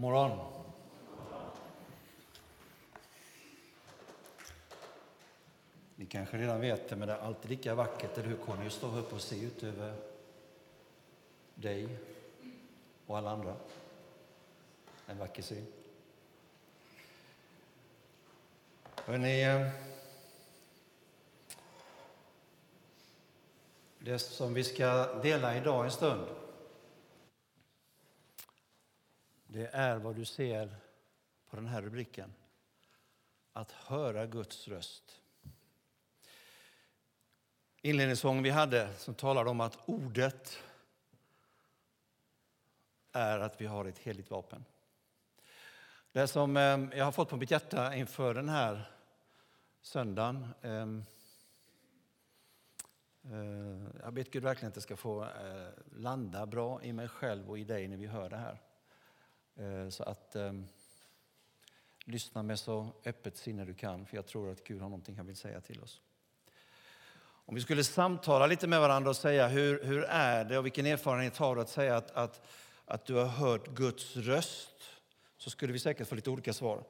God morgon. Ni kanske redan vet det, men det är alltid lika vackert, eller hur Conny, att stå upp och se ut över dig och alla andra. En vacker syn. Hörrni, eh, det som vi ska dela idag en stund det är vad du ser på den här rubriken. Att höra Guds röst. Inledningssången vi hade som talade om att ordet är att vi har ett heligt vapen. Det som ehm, jag har fått på mitt hjärta inför den här söndagen ehm, eh, jag ber Gud verkligen att det ska få eh, landa bra i mig själv och i dig när vi hör det här. Eh, så att ehm, lyssna med så öppet sinne du kan, för jag tror att Gud har någonting han vill säga till oss. Om vi skulle samtala lite med varandra och säga hur, hur är det och vilken erfarenhet har du att säga att, att, att du har hört Guds röst så skulle vi säkert få lite olika svar.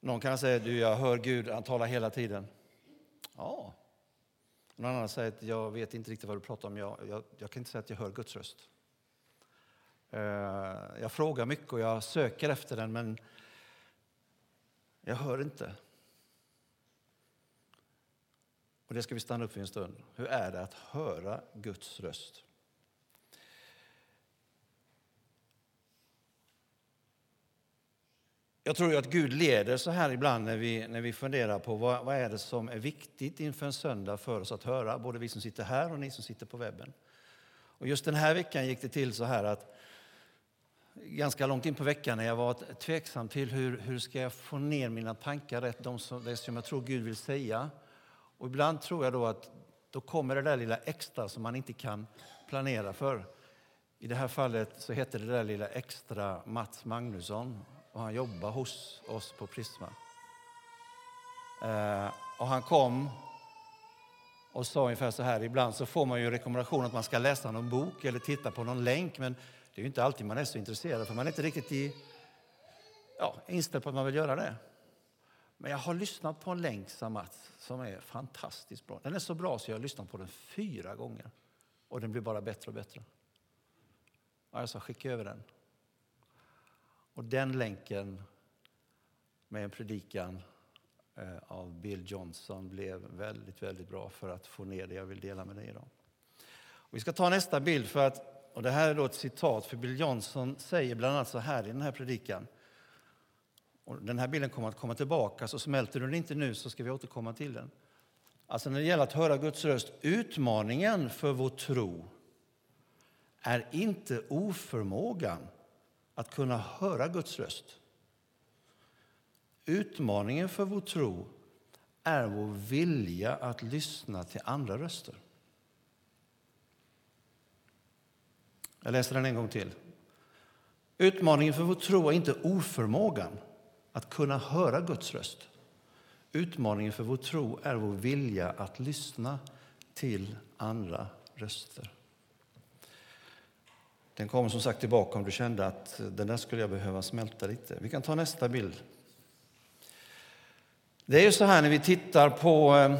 Någon kan säga att jag hör Gud, han talar hela tiden. Ja. Någon annan säger att jag vet inte riktigt vad du pratar om. Jag, jag, jag kan inte säga att jag hör Guds röst. Eh, jag frågar mycket och jag söker efter den, men jag hör inte. Och Det ska vi stanna upp för en stund. Hur är det att höra Guds röst? Jag tror att Gud leder så här ibland när vi, när vi funderar på vad, vad är det som är viktigt inför en söndag för oss att höra, både vi som sitter här och ni som sitter på webben. Och just den här veckan gick det till så här att ganska långt in på veckan när jag var tveksam till hur, hur ska jag få ner mina tankar rätt, de som, det som jag tror Gud vill säga. Och ibland tror jag då att då kommer det där lilla extra som man inte kan planera för. I det här fallet så heter det där lilla extra Mats Magnusson och han jobbar hos oss på Prisma. Eh, och han kom och sa ungefär så här, ibland så får man ju rekommendation att man ska läsa någon bok eller titta på någon länk, men det är inte alltid man är så intresserad, för man är inte riktigt i, ja, inställd på att man vill göra det. Men jag har lyssnat på en länk, Mats, som är fantastiskt bra. Den är så bra så jag har lyssnat på den fyra gånger. Och den blir bara bättre och bättre. Och jag sa, skicka över den. Och den länken med en predikan eh, av Bill Johnson blev väldigt, väldigt bra för att få ner det jag vill dela med dig idag. Och vi ska ta nästa bild för att, och det här är då ett citat, för Bill Johnson säger bland annat så här i den här predikan. Och den här bilden kommer att komma tillbaka, så smälter du den inte nu så ska vi återkomma till den. Alltså när det gäller att höra Guds röst, utmaningen för vår tro är inte oförmågan att kunna höra Guds röst. Utmaningen för vår tro är vår vilja att lyssna till andra röster. Jag läser den en gång till. Utmaningen för vår tro är inte oförmågan att kunna höra Guds röst. Utmaningen för vår tro är vår vilja att lyssna till andra röster. Den kommer som sagt tillbaka om du kände att den där skulle jag behöva smälta lite. Vi kan ta nästa bild. Det är ju så här när vi tittar på eh,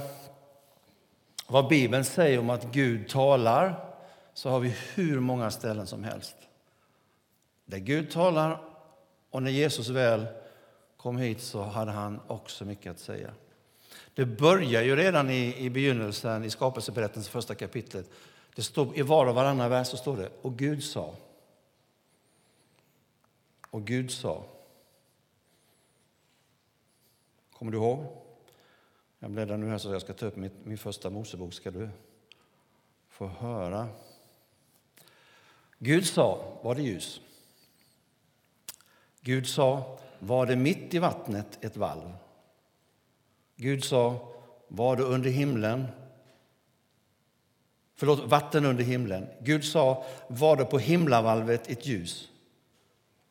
vad Bibeln säger om att Gud talar så har vi hur många ställen som helst. Där Gud talar och när Jesus väl kom hit så hade han också mycket att säga. Det börjar ju redan i, i begynnelsen, i skapelseberättelsens första kapitlet. Det står, I var och varannan vers så står det och Gud sa. Och Gud sa. Kommer du ihåg? Jag bläddrar nu här så jag ska ta upp mitt, min första Mosebok. Ska du få höra. Gud sa, var det ljus? Gud sa, var det mitt i vattnet ett valv? Gud sa, var det under himlen Förlåt, vatten under himlen. Gud sa, var det på himlavalvet ett ljus?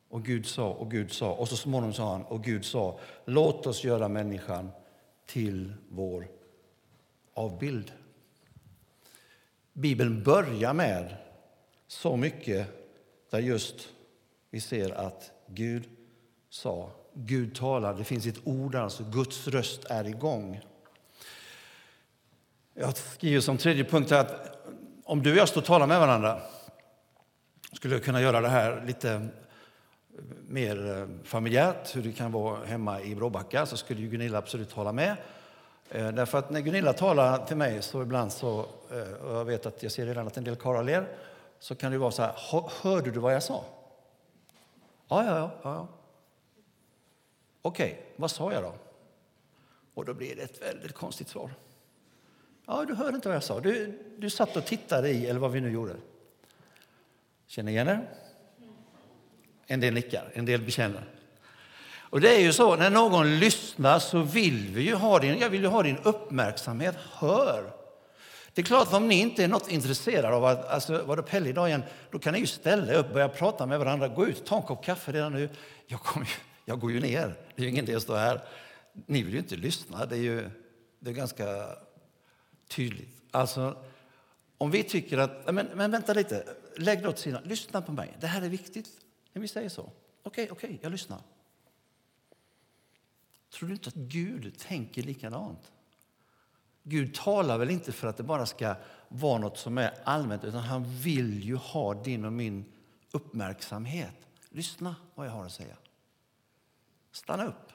Och Gud sa, och Gud sa, och så småningom sa han, och Gud sa, låt oss göra människan till vår avbild. Bibeln börjar med så mycket där just vi ser att Gud sa. Gud talar, det finns ett ord, alltså Guds röst är igång. Jag skriver som tredje punkt att om du och jag står och talar med varandra skulle jag kunna göra det här lite mer eh, familjärt, hur det kan vara hemma i Bråbacka, så skulle ju Gunilla absolut hålla med. Eh, därför att när Gunilla talar till mig så ibland så, eh, och jag vet att jag ser redan att en del karlar ler, så kan det vara så här, hörde du vad jag sa? Ja, ja, ja. ja. Okej, okay, vad sa jag då? Och då blir det ett väldigt konstigt svar. Ja, du hörde inte vad jag sa. Du, du satt och tittade i, eller vad vi nu gjorde. Känner igen er? En del nickar, en del bekänner. Och det är ju så, när någon lyssnar så vill vi ju ha din, jag vill ju ha din uppmärksamhet. Hör! Det är klart, om ni inte är något intresserade av att, alltså, vara Pelle idag igen, då kan ni ju ställa upp, börja prata med varandra, gå ut, ta en kopp kaffe redan nu. Jag, kommer, jag går ju ner, det är ju ingen idé att stå här. Ni vill ju inte lyssna, det är ju det är ganska tydligt. Alltså, om vi tycker att, men, men vänta lite, lägg det åt sidan, lyssna på mig, det här är viktigt. När vi säger så, okej, okay, okej, okay, jag lyssnar. Tror du inte att Gud tänker likadant? Gud talar väl inte för att det bara ska vara något som är allmänt, utan han vill ju ha din och min uppmärksamhet. Lyssna vad jag har att säga. Stanna upp.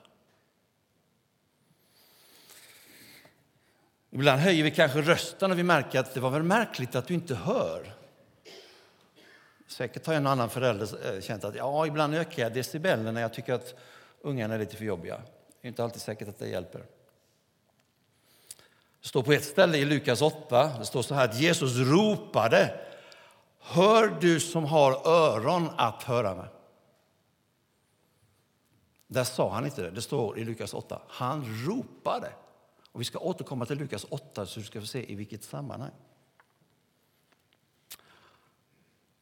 Ibland höjer vi kanske rösten och vi märker att det var väl märkligt att du inte hör. Säkert har en annan förälder eh, känt att ja, ibland ökar jag decibelen när jag tycker att ungarna är lite för jobbiga. Det är inte alltid säkert att det hjälper. Det står på ett ställe i Lukas 8, det står så här att Jesus ropade Hör du som har öron att höra med. Där sa han inte det. Det står i Lukas 8. Han ropade. Och vi ska återkomma till Lukas 8 så du ska få se i vilket sammanhang.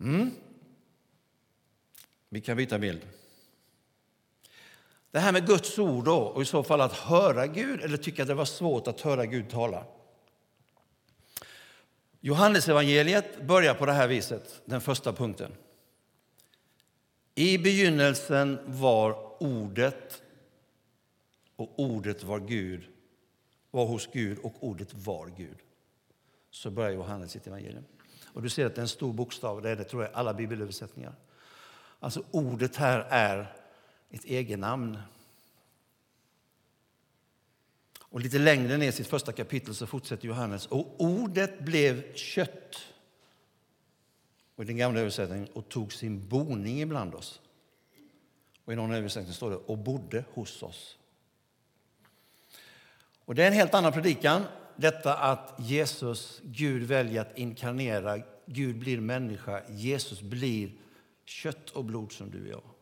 Mm. Vi kan byta bild. Det här med Guds ord då, och i så fall att höra Gud eller tycka att det var svårt att höra Gud tala. Johannesevangeliet börjar på det här viset, den första punkten. I begynnelsen var Ordet och Ordet var Gud, var hos Gud och Ordet var Gud. Så börjar Johannes sitt evangelium. Och du ser att det är en stor bokstav, det är det tror jag alla bibelöversättningar. Alltså ordet här är ett egennamn. Och lite längre ner i sitt första kapitel så fortsätter Johannes. Och ordet blev kött. Och i den gamla översättningen och tog sin boning ibland oss. Och i någon översättning står det och bodde hos oss. Och det är en helt annan predikan. Detta att Jesus, Gud väljer att inkarnera, Gud blir människa, Jesus blir kött och blod som du och jag.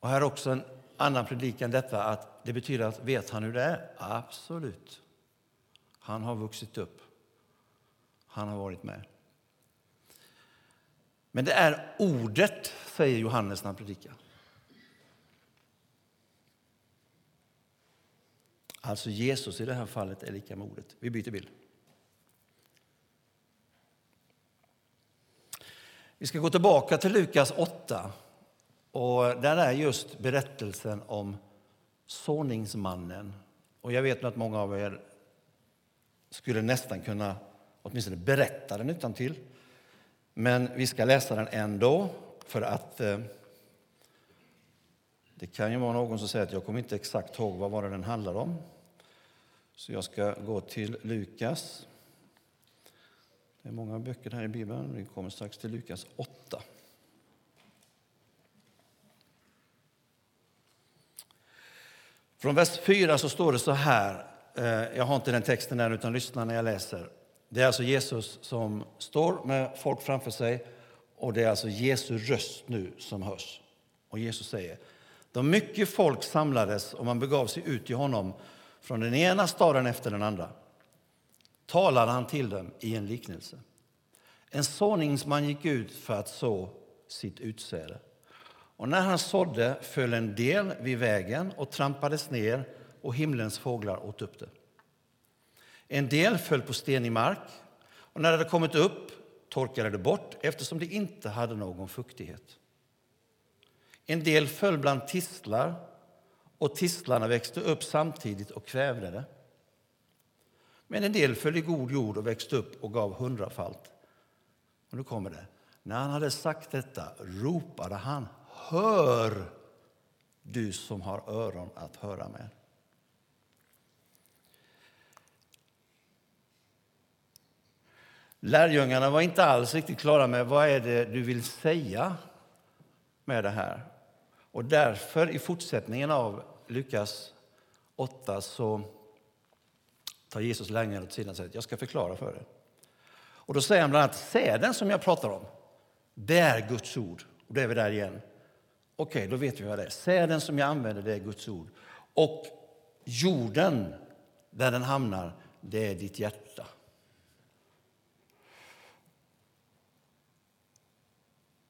Och här är också en annan predikan detta att det betyder att vet han hur det är? Absolut. Han har vuxit upp. Han har varit med. Men det är ordet, säger Johannes när han predikar. Alltså Jesus i det här fallet är lika med ordet. Vi byter bild. Vi ska gå tillbaka till Lukas 8 och där är just berättelsen om såningsmannen. Och jag vet att många av er skulle nästan kunna åtminstone berätta den utan till. Men vi ska läsa den ändå, för att eh, det kan ju vara någon som säger att jag kommer inte exakt ihåg vad var det den handlar om. Så jag ska gå till Lukas. Det är många böcker här i Bibeln. Vi kommer strax till Lukas 8. Från vers 4 så står det så här. Eh, jag har inte den texten där, utan lyssna när jag läser. Det är alltså Jesus som står med folk framför sig och det är alltså Jesu röst nu som hörs. Och Jesus säger, då mycket folk samlades och man begav sig ut till honom från den ena staden efter den andra talade han till dem i en liknelse. En såningsman gick ut för att så sitt utsäde. Och när han sådde föll en del vid vägen och trampades ner och himlens fåglar åt upp det. En del föll på stenig mark och när det hade kommit upp torkade det bort eftersom det inte hade någon fuktighet. En del föll bland tistlar och tistlarna växte upp samtidigt och kvävde det. Men en del föll i god jord och växte upp och gav hundrafalt. Och nu kommer det. När han hade sagt detta ropade han Hör, du som har öron att höra med. Lärjungarna var inte alls riktigt klara med vad är det du vill säga med det här. Och därför i fortsättningen av Lukas 8 så tar Jesus lärjungarna åt sidan och säger jag ska förklara för er. Och då säger han bland annat säden som jag pratar om. Det är Guds ord. Och då är vi där igen. Okej, då vet vi vad det är. Säden som jag använder, det är Guds ord. Och jorden, där den hamnar, det är ditt hjärta.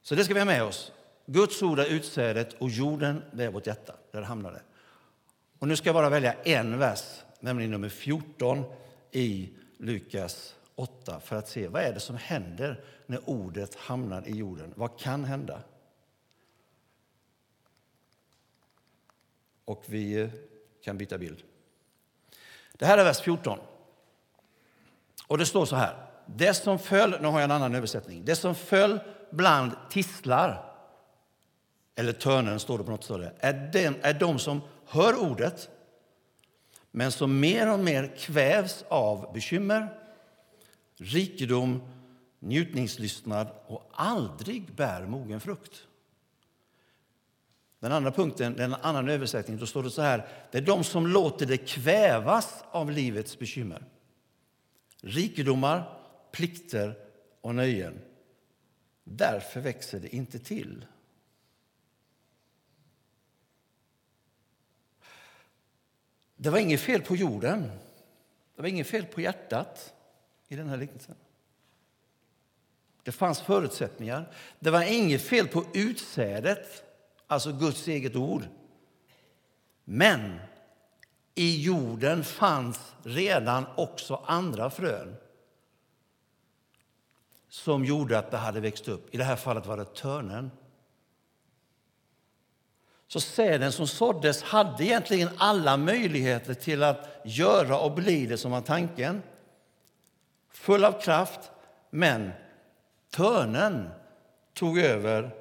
Så det ska vi ha med oss. Guds ord är utsädet och jorden det är vårt hjärta. Där hamnar det. Och nu ska jag bara välja en vers, nämligen nummer 14 i Lukas 8 för att se vad är det som händer när ordet hamnar i jorden. Vad kan hända? Och vi kan byta bild. Det här är vers 14. Och det står så här. Det som föll, nu har jag en annan översättning. Det som föll bland tistlar, eller törnen står det på något ställe, är, den, är de som hör ordet men som mer och mer kvävs av bekymmer, rikedom, njutningslystnad och aldrig bär mogen frukt. Den andra punkten, den annan översättning, då står det så här. Det är de som låter det kvävas av livets bekymmer. Rikedomar, plikter och nöjen. Därför växer det inte till. Det var inget fel på jorden. Det var inget fel på hjärtat i den här liknelsen. Det fanns förutsättningar. Det var inget fel på utsädet, alltså Guds eget ord. Men i jorden fanns redan också andra frön som gjorde att det hade växt upp. I det här fallet var det törnen. Så säden som såddes hade egentligen alla möjligheter till att göra och bli det som var tanken. Full av kraft, men törnen tog över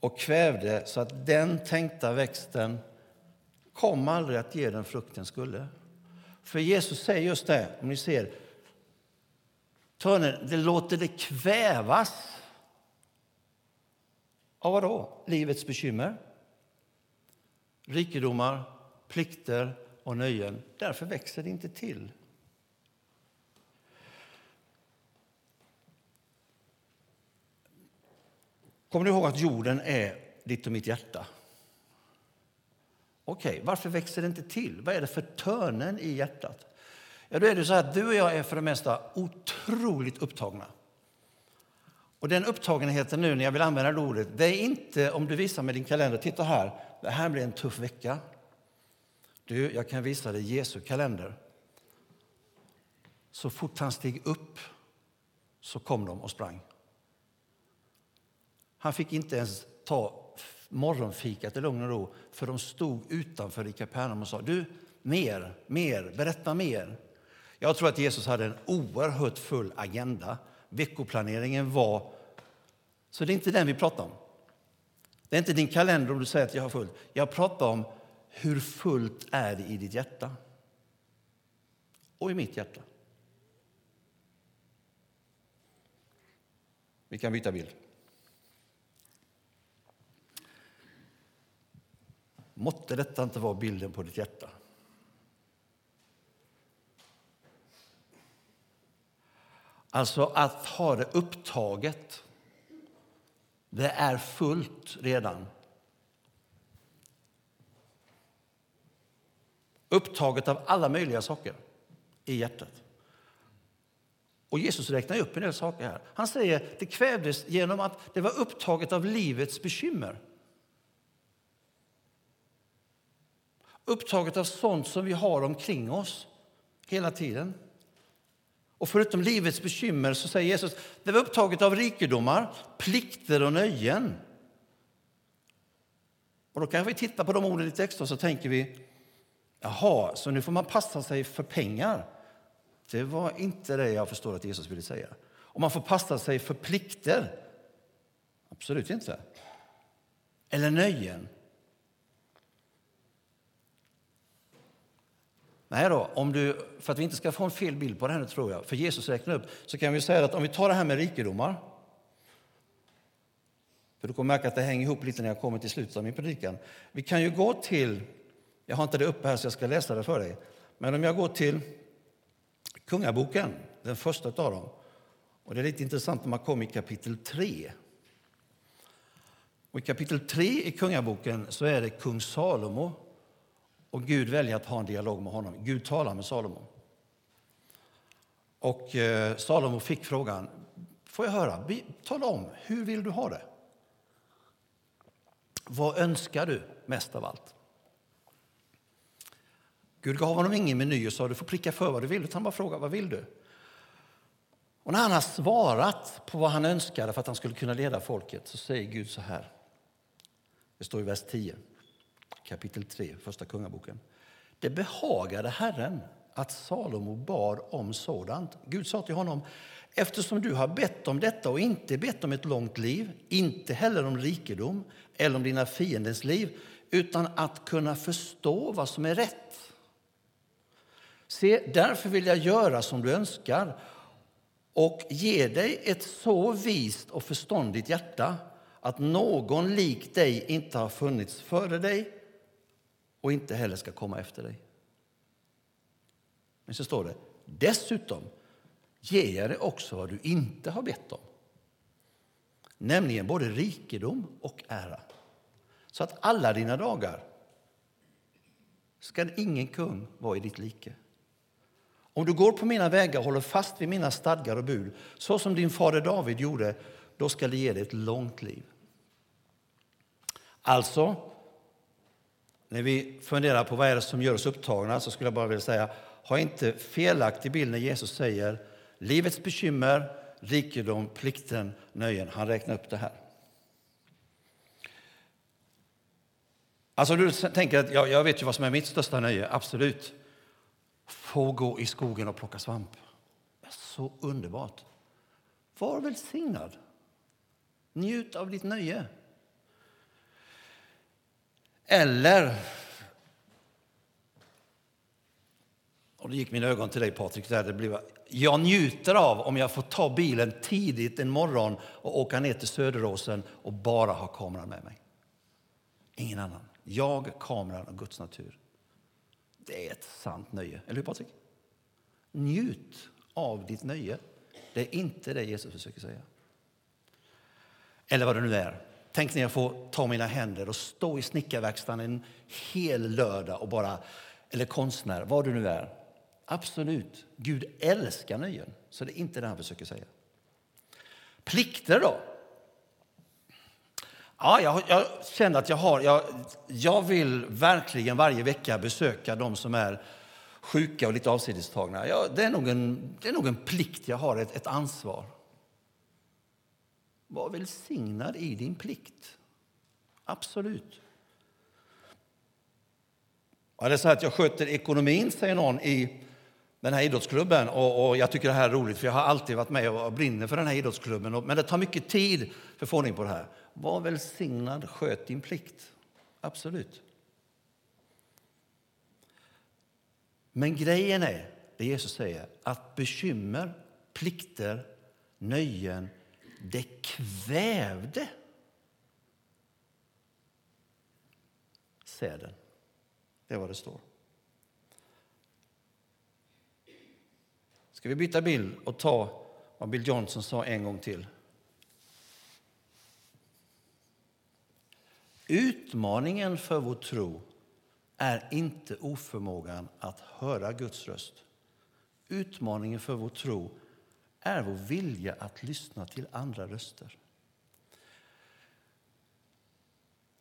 och kvävde så att den tänkta växten kom aldrig att ge den frukten skulle. För Jesus säger just det, om ni ser, törnen, det låter det kvävas. Av vad då? Livets bekymmer, rikedomar, plikter och nöjen. Därför växer det inte till. Kommer du ihåg att jorden är ditt och mitt hjärta? Okej, okay, varför växer det inte till? Vad är det för törnen i hjärtat? Ja, då är det så att du och jag är för det mesta otroligt upptagna. Och den upptagenheten nu när jag vill använda det ordet, det är inte om du visar med din kalender, titta här, det här blir en tuff vecka. Du, jag kan visa dig Jesu kalender. Så fort han steg upp så kom de och sprang. Han fick inte ens ta morgonfikat i lugn och ro för de stod utanför i Kapernaum och sa du, mer, mer, berätta mer. Jag tror att Jesus hade en oerhört full agenda. Veckoplaneringen var... Så det är inte den vi pratar om. Det är inte din kalender om du säger att jag har fullt. Jag pratar om hur fullt är det i ditt hjärta och i mitt hjärta. Vi kan byta bild. Måtte detta inte vara bilden på ditt hjärta. Alltså att ha det upptaget. Det är fullt redan. Upptaget av alla möjliga saker i hjärtat. Och Jesus räknar upp en del saker här. Han säger att det kvävdes genom att det var upptaget av livets bekymmer. Upptaget av sånt som vi har omkring oss hela tiden. Och förutom livets bekymmer så säger Jesus det var upptaget av rikedomar, plikter och nöjen. Och då kan vi titta på de orden lite extra så tänker vi jaha, så nu får man passa sig för pengar. Det var inte det jag förstår att Jesus ville säga. Och man får passa sig för plikter. Absolut inte. Eller nöjen. Nej då, om du, för att vi inte ska få en fel bild på det här tror jag, för Jesus räknar upp, så kan vi säga att om vi tar det här med rikedomar, för du kommer märka att det hänger ihop lite när jag kommer till slutet av min predikan. Vi kan ju gå till, jag har inte det uppe här så jag ska läsa det för dig, men om jag går till Kungaboken, den första av dem, och det är lite intressant när man kommer i kapitel 3. Och I kapitel 3 i Kungaboken så är det kung Salomo och Gud väljer att ha en dialog med honom. Gud talar med Salomo. Och eh, Salomo fick frågan, får jag höra, tala om, hur vill du ha det? Vad önskar du mest av allt? Gud gav honom ingen meny och sa du får pricka för vad du vill, utan han bara fråga vad vill du? Och när han har svarat på vad han önskade för att han skulle kunna leda folket så säger Gud så här. Det står i vers 10 kapitel 3, Första Kungaboken. Det behagade Herren att Salomo bar om sådant. Gud sa till honom, eftersom du har bett om detta och inte bett om ett långt liv, inte heller om rikedom eller om dina fiendens liv, utan att kunna förstå vad som är rätt. Se, därför vill jag göra som du önskar och ge dig ett så vist och förståndigt hjärta att någon lik dig inte har funnits före dig och inte heller ska komma efter dig. Men så står det, dessutom ger jag dig också vad du inte har bett om. Nämligen både rikedom och ära. Så att alla dina dagar ska ingen kung vara i ditt like. Om du går på mina vägar och håller fast vid mina stadgar och bud, så som din fader David gjorde, då ska det ge dig ett långt liv. Alltså, när vi funderar på vad är det som gör oss upptagna så skulle jag bara vilja säga, ha inte felaktig bild när Jesus säger livets bekymmer, rikedom, plikten, nöjen. Han räknar upp det här. Alltså du tänker att jag, jag vet ju vad som är mitt största nöje, absolut. Få gå i skogen och plocka svamp. Så underbart. Var välsignad. Njut av ditt nöje. Eller... Och då gick mina ögon till dig, Patrik. Där det blev, jag njuter av om jag får ta bilen tidigt en morgon och åka ner till Söderåsen och bara ha kameran med mig. Ingen annan. Jag, kameran och Guds natur. Det är ett sant nöje. Eller hur, Patrik? Njut av ditt nöje. Det är inte det Jesus försöker säga. Eller vad det nu är. Tänk när jag får ta mina händer och stå i snickarverkstaden en hel lördag och bara, eller konstnär, vad du nu är. Absolut, Gud älskar nöjen, så det är inte det han försöker säga. Plikter då? Ja, jag, jag känner att jag har, jag, jag vill verkligen varje vecka besöka de som är sjuka och lite avsidestagna. Ja, det, är nog en, det är nog en plikt jag har, ett, ett ansvar. Var välsignad i din plikt. Absolut. Ja, det är så att jag sköter ekonomin, säger någon i den här idrottsklubben. Och, och, jag tycker det här är roligt, för jag har alltid varit med och brinner för den här idrottsklubben. Men det tar mycket tid för att få ordning på det här. Var välsignad, sköt din plikt. Absolut. Men grejen är, det Jesus säger, att bekymmer, plikter, nöjen det kvävde säden. Det är vad det står. Ska vi byta bild och ta vad Bill Johnson sa en gång till? Utmaningen för vår tro är inte oförmågan att höra Guds röst. Utmaningen för vår tro är vår vilja att lyssna till andra röster.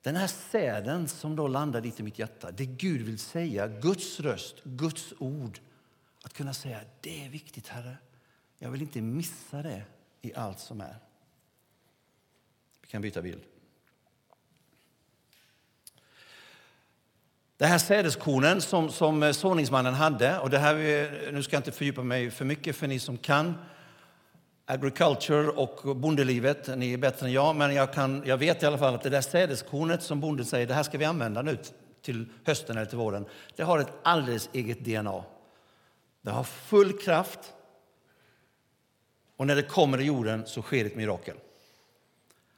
Den här säden som då landar lite i mitt hjärta, det Gud vill säga, Guds röst, Guds ord. Att kunna säga, det är viktigt Herre. Jag vill inte missa det i allt som är. Vi kan byta bild. Det här sädeskornen som, som eh, såningsmannen hade, och det här, eh, nu ska jag inte fördjupa mig för mycket för ni som kan agriculture och bondelivet, ni är bättre än jag, men jag, kan, jag vet i alla fall att det där sädeskornet som bonden säger, det här ska vi använda nu till hösten eller till våren, det har ett alldeles eget DNA. Det har full kraft och när det kommer i jorden så sker ett mirakel.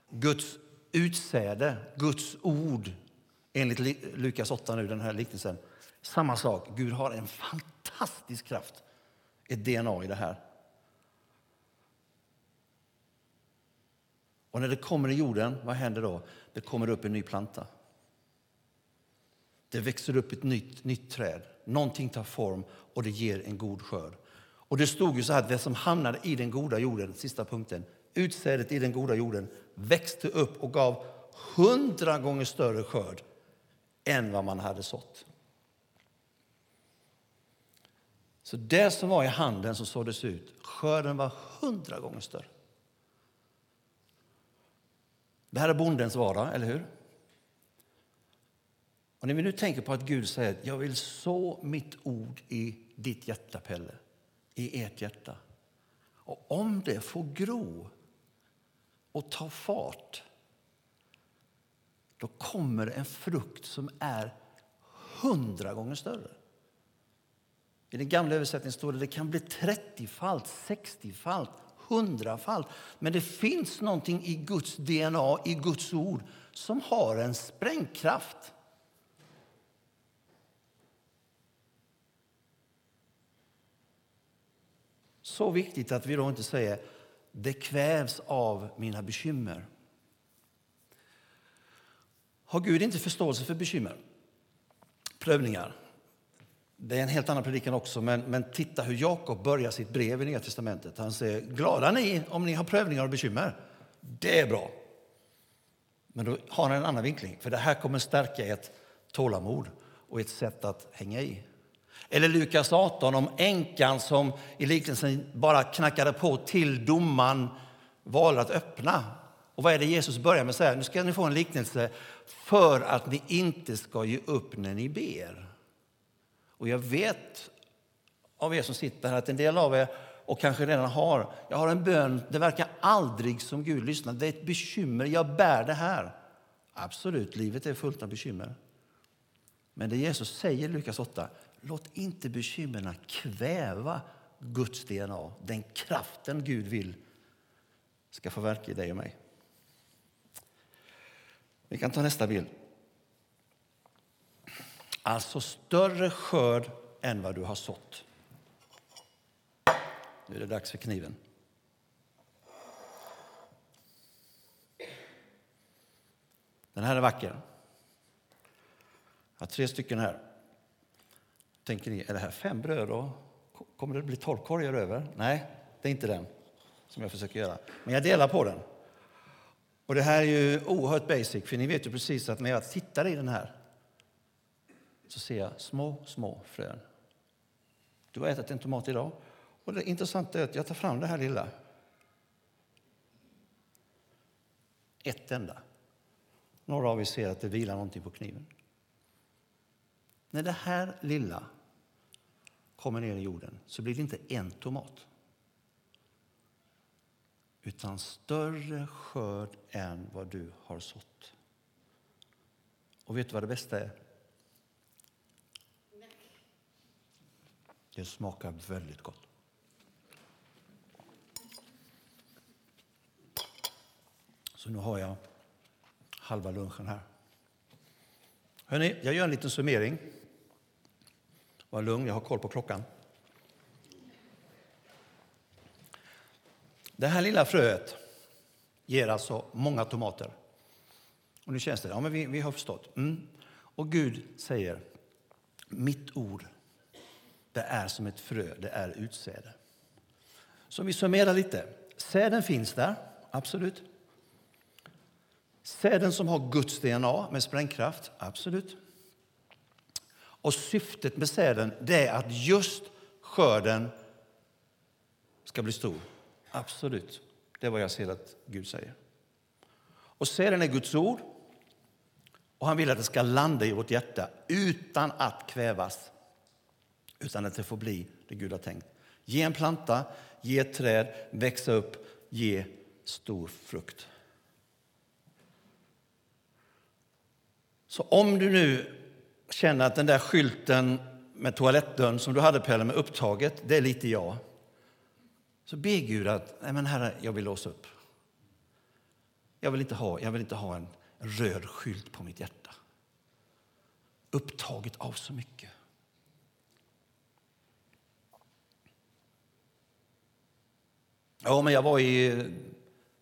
Guds utsäde, Guds ord, enligt Lukas 8 nu, den här liknelsen. Samma sak, Gud har en fantastisk kraft, ett DNA i det här. Och när det kommer i jorden, vad händer då? Det kommer upp en ny planta. Det växer upp ett nytt, nytt träd. Någonting tar form och det ger en god skörd. Och det stod ju så här att det som hamnade i den goda jorden, sista punkten, utsädet i den goda jorden växte upp och gav hundra gånger större skörd än vad man hade sått. Så det som var i handen som såddes ut, skörden var hundra gånger större. Det här är bondens vardag, eller hur? Och när vi nu tänker på att Gud säger att jag vill så mitt ord i ditt hjärta, Pelle, i ert hjärta. Och om det får gro och ta fart, då kommer en frukt som är hundra gånger större. I den gamla översättningen står det att det kan bli 30-falt, 60-falt, hundrafalt. Men det finns någonting i Guds DNA, i Guds ord, som har en sprängkraft. Så viktigt att vi då inte säger det kvävs av mina bekymmer. Har Gud inte förståelse för bekymmer? Prövningar? Det är en helt annan predikan också, men, men titta hur Jakob börjar sitt brev i Nya Testamentet. Han säger, glada ni om ni har prövningar och bekymmer. Det är bra. Men då har han en annan vinkling, för det här kommer stärka ett tålamod och ett sätt att hänga i. Eller Lukas 18 om änkan som i liknelsen bara knackade på till domaren valde att öppna. Och vad är det Jesus börjar med säga? Nu ska ni få en liknelse för att ni inte ska ge upp när ni ber. Och jag vet av er som sitter här att en del av er och kanske redan har, jag har en bön, det verkar aldrig som Gud lyssnar. Det är ett bekymmer, jag bär det här. Absolut, livet är fullt av bekymmer. Men det Jesus säger i Lukas 8, låt inte bekymren kväva Guds DNA, den kraften Gud vill ska få verka i dig och mig. Vi kan ta nästa bild. Alltså större skörd än vad du har sått. Nu är det dags för kniven. Den här är vacker. Jag har tre stycken här. Tänker ni, är det här fem bröd Då? kommer det bli tolv korgar över? Nej, det är inte den som jag försöker göra. Men jag delar på den. Och det här är ju oerhört basic, för ni vet ju precis att när jag tittar i den här så ser jag små, små frön. Du har ätit en tomat idag. Och det intressanta är att jag tar fram det här lilla. Ett enda. Några av er ser att det vilar någonting på kniven. När det här lilla kommer ner i jorden så blir det inte en tomat utan större skörd än vad du har sått. Och vet du vad det bästa är? Det smakar väldigt gott. Så nu har jag halva lunchen här. Hörrni, jag gör en liten summering. Var lugn, jag har koll på klockan. Det här lilla fröet ger alltså många tomater. Och nu känns det, ja men vi, vi har förstått. Mm. Och Gud säger, mitt ord det är som ett frö, det är utsäde. Så vi summerar lite. Säden finns där, absolut. Säden som har Guds DNA med sprängkraft, absolut. Och syftet med säden det är att just skörden ska bli stor. Absolut. Det är vad jag ser att Gud säger. Och säden är Guds ord. Och han vill att det ska landa i vårt hjärta utan att kvävas. Utan att det får bli det Gud har tänkt. Ge en planta, ge ett träd, växa upp, ge stor frukt. Så om du nu känner att den där skylten med toalettdörren som du hade Pelle med upptaget, det är lite jag. Så be Gud att, nej men herre, jag vill låsa upp. Jag vill inte ha, jag vill inte ha en röd skylt på mitt hjärta. Upptaget av så mycket. Ja, men jag var i,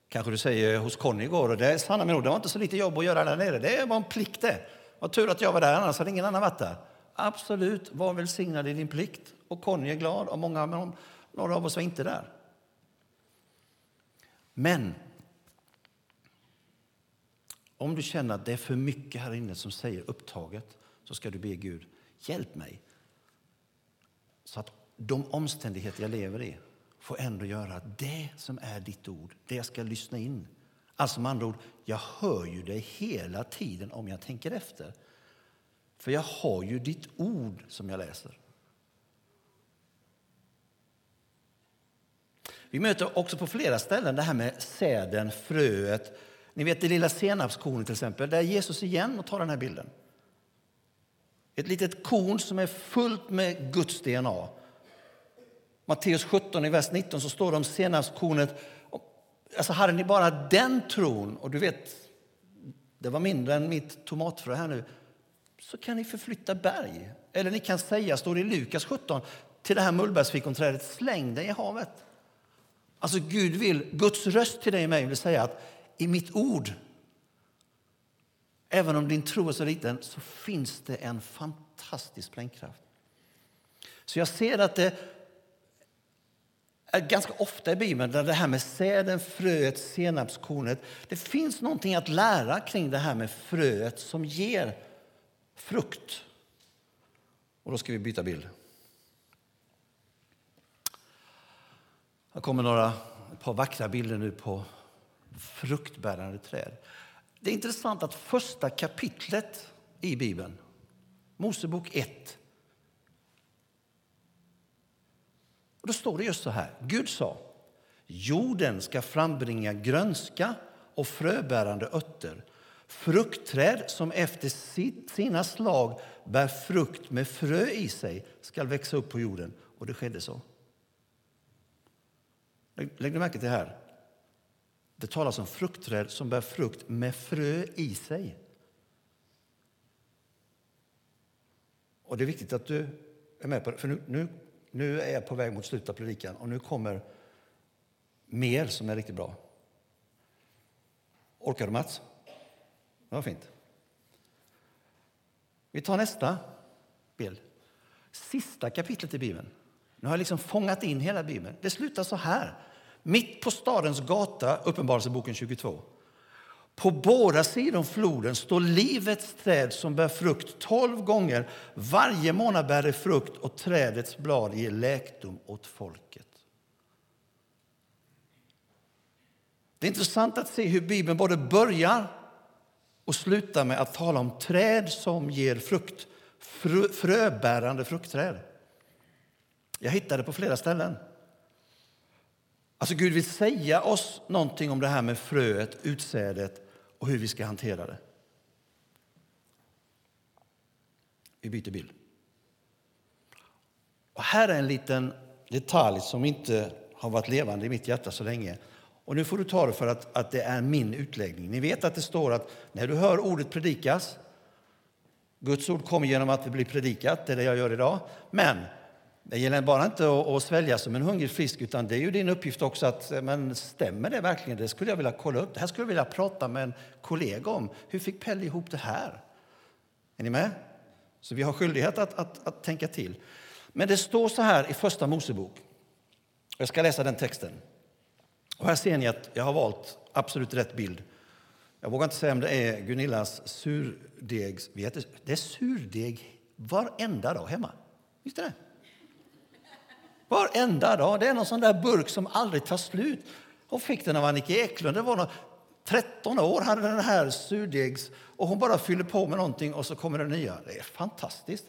kanske du säger, hos Conny igår och det sanna mig det var inte så lite jobb att göra där nere. Det var en plikt det. Vad tur att jag var där, annars hade ingen annan varit där. Absolut, var välsignad i din plikt. Och Conny är glad och många, men några av oss var inte där. Men om du känner att det är för mycket här inne som säger upptaget så ska du be Gud, hjälp mig så att de omständigheter jag lever i får ändå göra det som är ditt ord, det jag ska lyssna in. Alltså med andra ord, jag hör ju dig hela tiden om jag tänker efter. För jag har ju ditt ord som jag läser. Vi möter också på flera ställen det här med säden, fröet. Ni vet det lilla senapskornet till exempel. Där är Jesus igen och tar den här bilden. Ett litet korn som är fullt med Guds DNA. Matteus 17, i vers 19, så står det om senapskornet. Alltså hade ni bara den tron, och du vet, det var mindre än mitt tomatfrö här nu, så kan ni förflytta berg. Eller ni kan säga, står det i Lukas 17, till det här mullbärsfikonträdet, släng dig i havet. Alltså Gud vill, Guds röst till dig och mig vill säga att i mitt ord, även om din tro är så liten, så finns det en fantastisk sprängkraft. Så jag ser att det Eh, ganska ofta i Bibeln där det här med säden, fröet, senapskornet. Det finns någonting att lära kring det här med fröet som ger frukt. Och då ska vi byta bild. Här kommer några, ett par vackra bilder nu på fruktbärande träd. Det är intressant att första kapitlet i Bibeln, Mosebok 1, och då står det just så här. Gud sa, jorden ska frambringa grönska och fröbärande örter fruktträd som efter sina slag bär frukt med frö i sig ska växa upp på jorden. Och det skedde så. Lägg märke till det här. Det talas om fruktträd som bär frukt med frö i sig. Och Det är viktigt att du är med på det, för nu, nu, nu är jag på väg mot slutet av predikan och nu kommer mer som är riktigt bra. Orkar du, Mats? Det var fint. Vi tar nästa bild. Sista kapitlet i Bibeln. Nu har jag liksom fångat in hela Bibeln. Det slutar så här. Mitt på stadens gata, Uppenbarelseboken 22. På båda sidor floden står livets träd som bär frukt tolv gånger. Varje månad bär det frukt och trädets blad ger läkdom åt folket. Det är intressant att se hur Bibeln både börjar och slutar med att tala om träd som ger frukt. Frö, fröbärande fruktträd. Jag hittade det på flera ställen. Alltså Gud vill säga oss någonting om det här med fröet, utsädet och hur vi ska hantera det. Vi byter bild. Och här är en liten detalj som inte har varit levande i mitt hjärta så länge. Och nu får du ta det för att, att det är min utläggning. Ni vet att det står att när du hör ordet predikas, Guds ord kommer genom att det blir predikat, det är det jag gör idag. Men det gäller bara inte att, att svälja som en hungrig frisk, utan det är ju din uppgift också att, eh, men stämmer det verkligen? Det skulle jag vilja kolla upp. Det här skulle jag vilja prata med en kollega om. Hur fick Pelle ihop det här? Är ni med? Så vi har skyldighet att, att, att tänka till. Men det står så här i Första Mosebok. Jag ska läsa den texten. Och här ser ni att jag har valt absolut rätt bild. Jag vågar inte säga om det är Gunillas surdegs... Det är surdeg varenda dag hemma. Visst är det? Varenda dag. Det är någon sån där burk som aldrig tar slut. Hon fick den av Annika Eklund. Det var någon, 13 år hade den här surdegs och hon bara fyller på med någonting och så kommer det nya. Det är fantastiskt.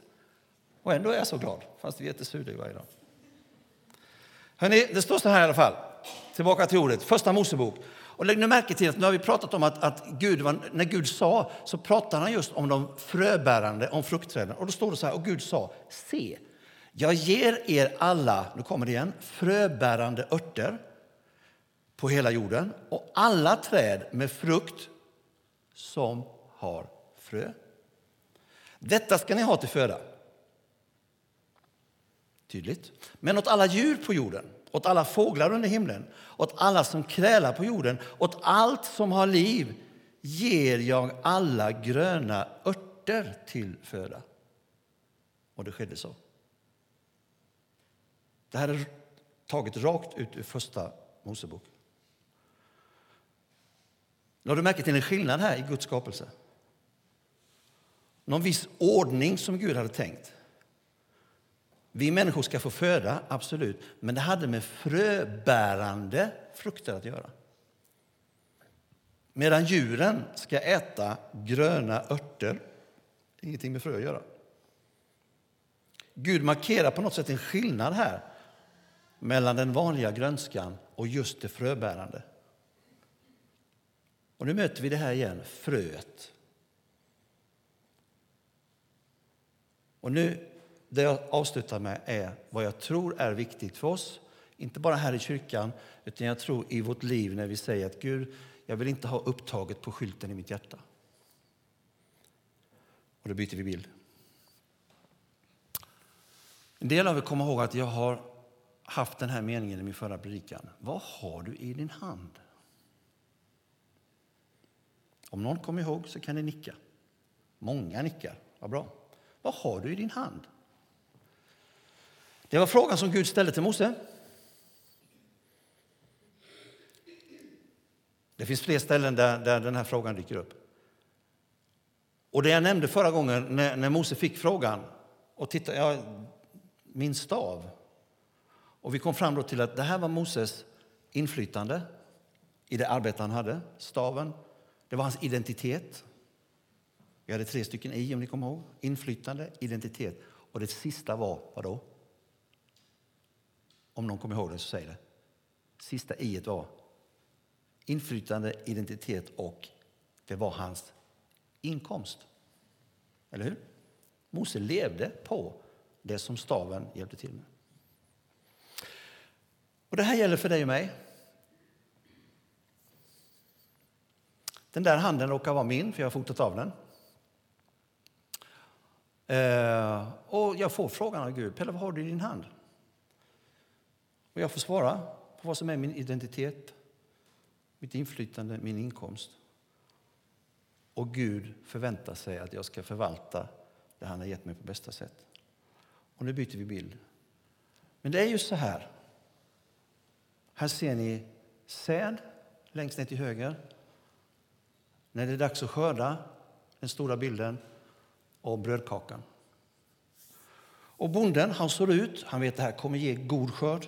Och ändå är jag så glad, fast vi äter surdeg varje dag. Hörrni, det står så här i alla fall. Tillbaka till ordet, första Mosebok. Och lägg nu märke till att nu har vi pratat om att, att Gud, när Gud sa så pratade han just om de fröbärande, om fruktträden. Och då står det så här, och Gud sa, se, jag ger er alla, nu kommer det igen, fröbärande örter på hela jorden och alla träd med frukt som har frö. Detta ska ni ha till föda. Tydligt. Men åt alla djur på jorden, åt alla fåglar under himlen, åt alla som krälar på jorden, åt allt som har liv ger jag alla gröna örter till föda. Och det skedde så. Det här är taget rakt ut ur Första Mosebok. Lade du märke till en skillnad här i Guds skapelse? Någon viss ordning som Gud hade tänkt. Vi människor ska få föda, absolut, men det hade med fröbärande frukter att göra. Medan djuren ska äta gröna örter, ingenting med frö att göra. Gud markerar på något sätt en skillnad här mellan den vanliga grönskan och just det fröbärande. Och nu möter vi det här igen, fröet. Och nu, det jag avslutar med är vad jag tror är viktigt för oss. Inte bara här i kyrkan, utan jag tror i vårt liv när vi säger att Gud, jag vill inte ha upptaget på skylten i mitt hjärta. Och då byter vi bild. En del av er kommer ihåg att jag har haft den här meningen i min förra predikan. Vad har du i din hand? Om någon kommer ihåg så kan ni nicka. Många nickar. Vad bra. Vad har du i din hand? Det var frågan som Gud ställde till Mose. Det finns fler ställen där, där den här frågan dyker upp. Och det jag nämnde förra gången när, när Mose fick frågan och tittade, ja, min stav. Och vi kom fram då till att det här var Moses inflytande i det arbete han hade, staven. Det var hans identitet. Vi hade tre stycken i, om ni kommer ihåg. Inflytande, identitet. Och det sista var, vad då? Om någon kommer ihåg det, så säg det. Sista i var inflytande, identitet och det var hans inkomst. Eller hur? Mose levde på det som staven hjälpte till med. Och Det här gäller för dig och mig. Den där handen råkar vara min, för jag har fotat av den. Eh, och jag får frågan av Gud, Pelle, vad har du i din hand? Och jag får svara på vad som är min identitet, mitt inflytande, min inkomst. Och Gud förväntar sig att jag ska förvalta det han har gett mig på bästa sätt. Och nu byter vi bild. Men det är ju så här. Här ser ni säd längst ner till höger när det är dags att skörda, den stora bilden, och brödkakan. Och bonden han såg ut, han vet att det här kommer ge god skörd.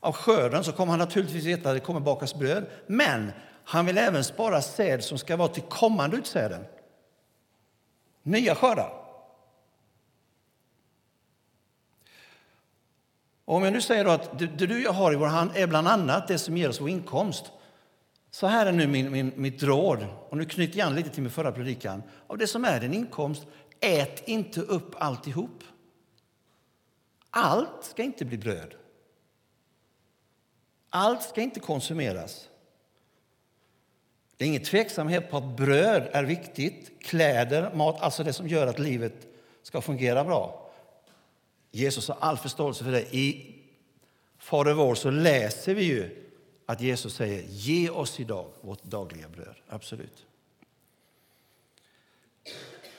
Av skörden så kommer han naturligtvis veta att det kommer bakas bröd, men han vill även spara säd som ska vara till kommande utsäden. Nya skördar. Om jag nu säger att det, det du jag har i vår hand är bland annat det som ger oss vår inkomst, så här är nu min, min, mitt råd, och nu knyter jag an lite till min förra predikan. Av det som är din inkomst, ät inte upp alltihop. Allt ska inte bli bröd. Allt ska inte konsumeras. Det är ingen tveksamhet på att bröd är viktigt, kläder, mat, alltså det som gör att livet ska fungera bra. Jesus har all förståelse för det. I Fader vår så läser vi ju att Jesus säger ge oss idag vårt dagliga bröd. Absolut.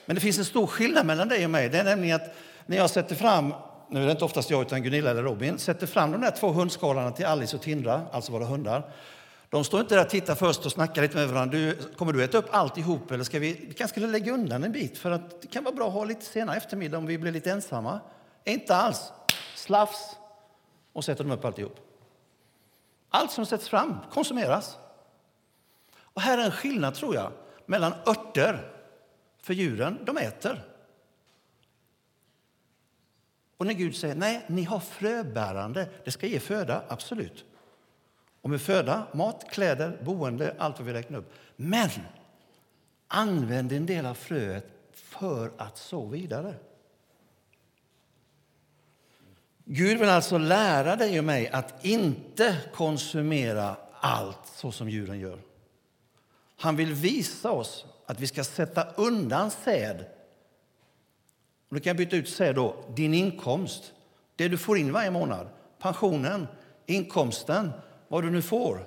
Men det finns en stor skillnad mellan dig och mig. Det är nämligen att när jag sätter fram, nu är det inte oftast jag utan Gunilla eller Robin, sätter fram de där två hundskalarna till Alice och Tindra, alltså våra hundar. De står inte där och tittar först och snackar lite med varandra. Du, kommer du äta upp alltihop eller ska vi, vi kanske lägga undan en bit för att det kan vara bra att ha lite senare eftermiddag om vi blir lite ensamma. Inte alls. Slafs. och sätter de upp alltihop. Allt som sätts fram konsumeras. Och här är en skillnad, tror jag, mellan örter, för djuren, de äter. Och när Gud säger nej, ni har fröbärande, det ska ge föda, absolut. Och med föda, mat, kläder, boende, allt vad vi räknar upp. Men använd en del av fröet för att så vidare. Gud vill alltså lära dig och mig att inte konsumera allt så som djuren gör. Han vill visa oss att vi ska sätta undan säd. Och då kan jag byta ut säd då, din inkomst, det du får in varje månad, pensionen, inkomsten, vad du nu får.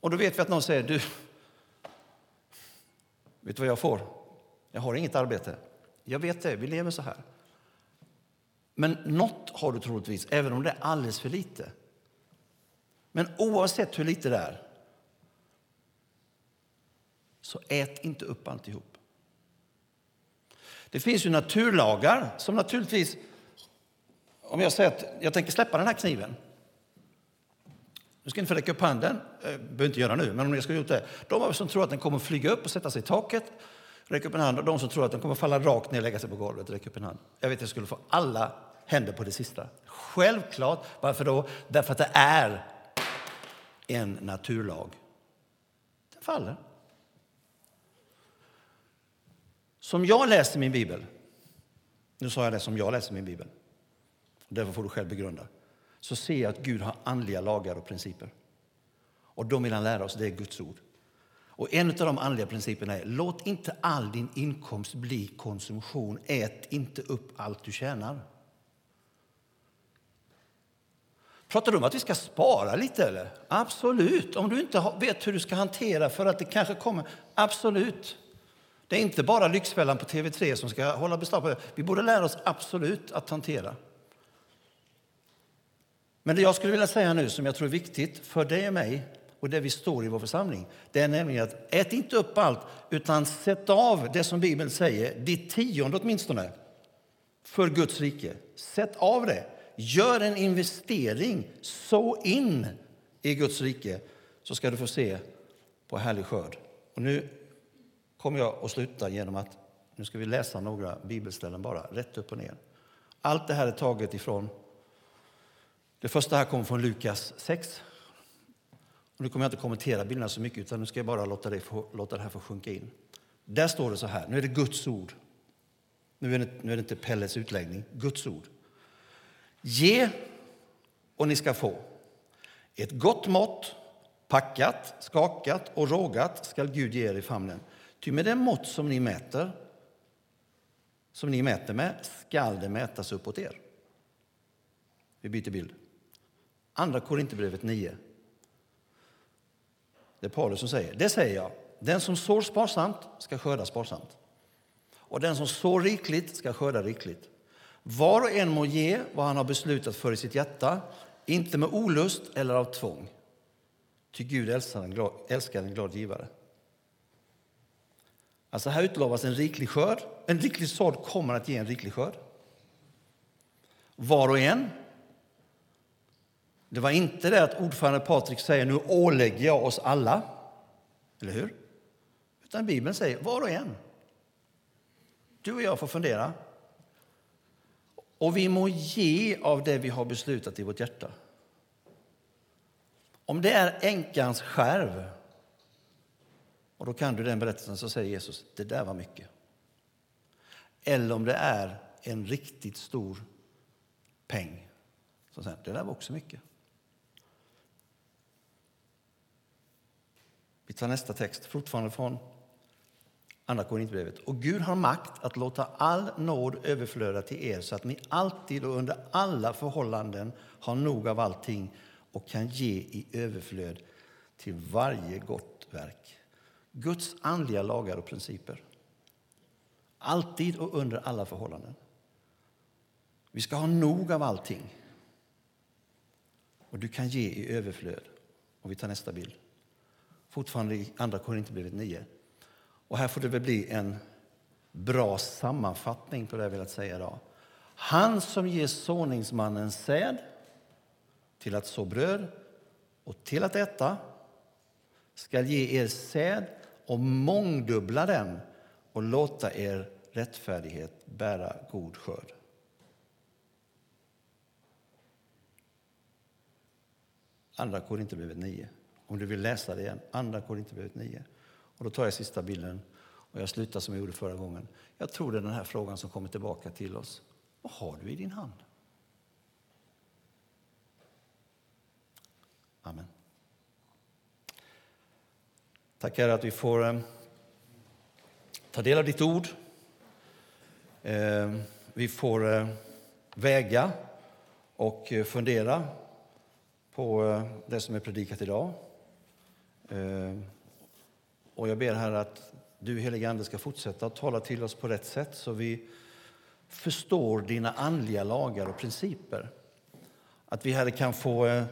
Och då vet vi att någon säger, du, vet du vad jag får? Jag har inget arbete. Jag vet det, vi lever så här. Men något har du troligtvis, även om det är alldeles för lite. Men oavsett hur lite det är, så ät inte upp alltihop. Det finns ju naturlagar som naturligtvis... Om jag säger att jag tänker släppa den här kniven. Nu ska ni få räcka upp handen. Jag behöver inte göra nu, men om jag skulle gjort det. De som tror att den kommer flyga upp och sätta sig i taket, räck upp en hand. Och de som tror att de kommer falla rakt ner och lägga sig på golvet, räck upp en hand. Jag vet att jag skulle få alla händer på det sista. Självklart. Varför då? Därför att det är en naturlag. Den faller. Som jag läste min bibel, nu sa jag det som jag läste min bibel, därför får du själv begrunda, så ser jag att Gud har andliga lagar och principer. Och de vill han lära oss, det är Guds ord. Och en av de andliga principerna är, låt inte all din inkomst bli konsumtion. Ät inte upp allt du tjänar. Pratar du om att vi ska spara lite? eller? Absolut. Om du inte vet hur du ska hantera för att det kanske kommer. Absolut. Det är inte bara Lyxfällan på TV3 som ska hålla beslag på det. Vi borde lära oss absolut att hantera. Men det jag skulle vilja säga nu, som jag tror är viktigt för dig och mig och det vi står i vår församling, det är nämligen att ät inte upp allt, utan sätt av det som Bibeln säger, ditt tionde åtminstone, för Guds rike. Sätt av det. Gör en investering, så in i Guds rike, så ska du få se på härlig skörd. Och nu kommer jag att sluta genom att nu ska vi läsa några bibelställen bara, rätt upp och ner. Allt det här är taget ifrån, det första här kommer från Lukas 6. Och nu kommer jag inte kommentera bilderna så mycket, utan nu ska jag bara låta det, få, låta det här få sjunka in. Där står det så här, nu är det Guds ord. Nu är det, nu är det inte Pelles utläggning, Guds ord. Ge och ni ska få. Ett gott mått, packat, skakat och rågat skall Gud ge er i famnen. Ty med det mått som ni mäter, som ni mäter med, skall det mätas uppåt er. Vi byter bild. Andra Korinthierbrevet 9. Det är Paulus som säger. Det säger jag. Den som sår sparsamt ska skörda sparsamt. Och den som sår rikligt ska skörda rikligt. Var och en må ge vad han har beslutat för i sitt hjärta, inte med olust eller av tvång. Ty Gud älskar en glad, älskar en glad givare. Alltså här utlovas en riklig skörd. En riklig sådd kommer att ge en riklig skörd. Var och en. Det var inte det att ordförande Patrik säger nu ålägger jag oss alla. Eller hur? Utan Bibeln säger var och en. Du och jag får fundera. Och vi må ge av det vi har beslutat i vårt hjärta. Om det är änkans skärv och då kan du den berättelsen så säger Jesus, det där var mycket. Eller om det är en riktigt stor peng, så säger det där var också mycket. Vi tar nästa text, fortfarande från Andra Korinthierbrevet. Och Gud har makt att låta all nåd överflöda till er så att ni alltid och under alla förhållanden har nog av allting och kan ge i överflöd till varje gott verk. Guds andliga lagar och principer. Alltid och under alla förhållanden. Vi ska ha nog av allting. Och du kan ge i överflöd. Och vi tar nästa bild. Fortfarande i Andra Korinthierbrevet 9. Och här får det väl bli en bra sammanfattning på det jag velat säga idag. Han som ger såningsmannen säd till att så bröd och till att äta skall ge er säd och mångdubbla den och låta er rättfärdighet bära god skörd. Andra Korinthierbrevet 9. Om du vill läsa det igen. Andra Korinthierbrevet 9. Och då tar jag sista bilden och jag slutar som jag gjorde förra gången. Jag tror det är den här frågan som kommer tillbaka till oss. Vad har du i din hand? Amen. Tack Herre att vi får eh, ta del av ditt ord. Eh, vi får eh, väga och eh, fundera på eh, det som är predikat idag. Eh, och jag ber här att du helige Ande ska fortsätta att tala till oss på rätt sätt så vi förstår dina andliga lagar och principer. Att vi här kan få eh,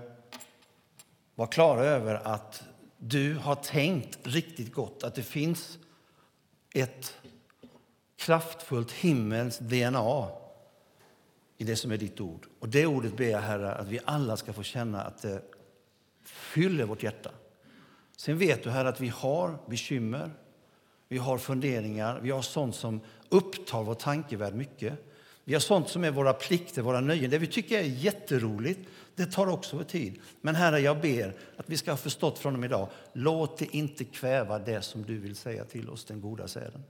vara klara över att du har tänkt riktigt gott, att det finns ett kraftfullt himmelskt DNA i det som är ditt ord. Och det ordet ber jag, Herre, att vi alla ska få känna att det fyller vårt hjärta. Sen vet du, Herre, att vi har bekymmer, vi har funderingar, vi har sånt som upptar vår tankevärld mycket. Vi har sånt som är våra plikter, våra nöjen, det vi tycker är jätteroligt. Det tar också vår tid. Men Herre, jag ber att vi ska ha förstått från och med idag, låt det inte kväva det som du vill säga till oss, den goda säden.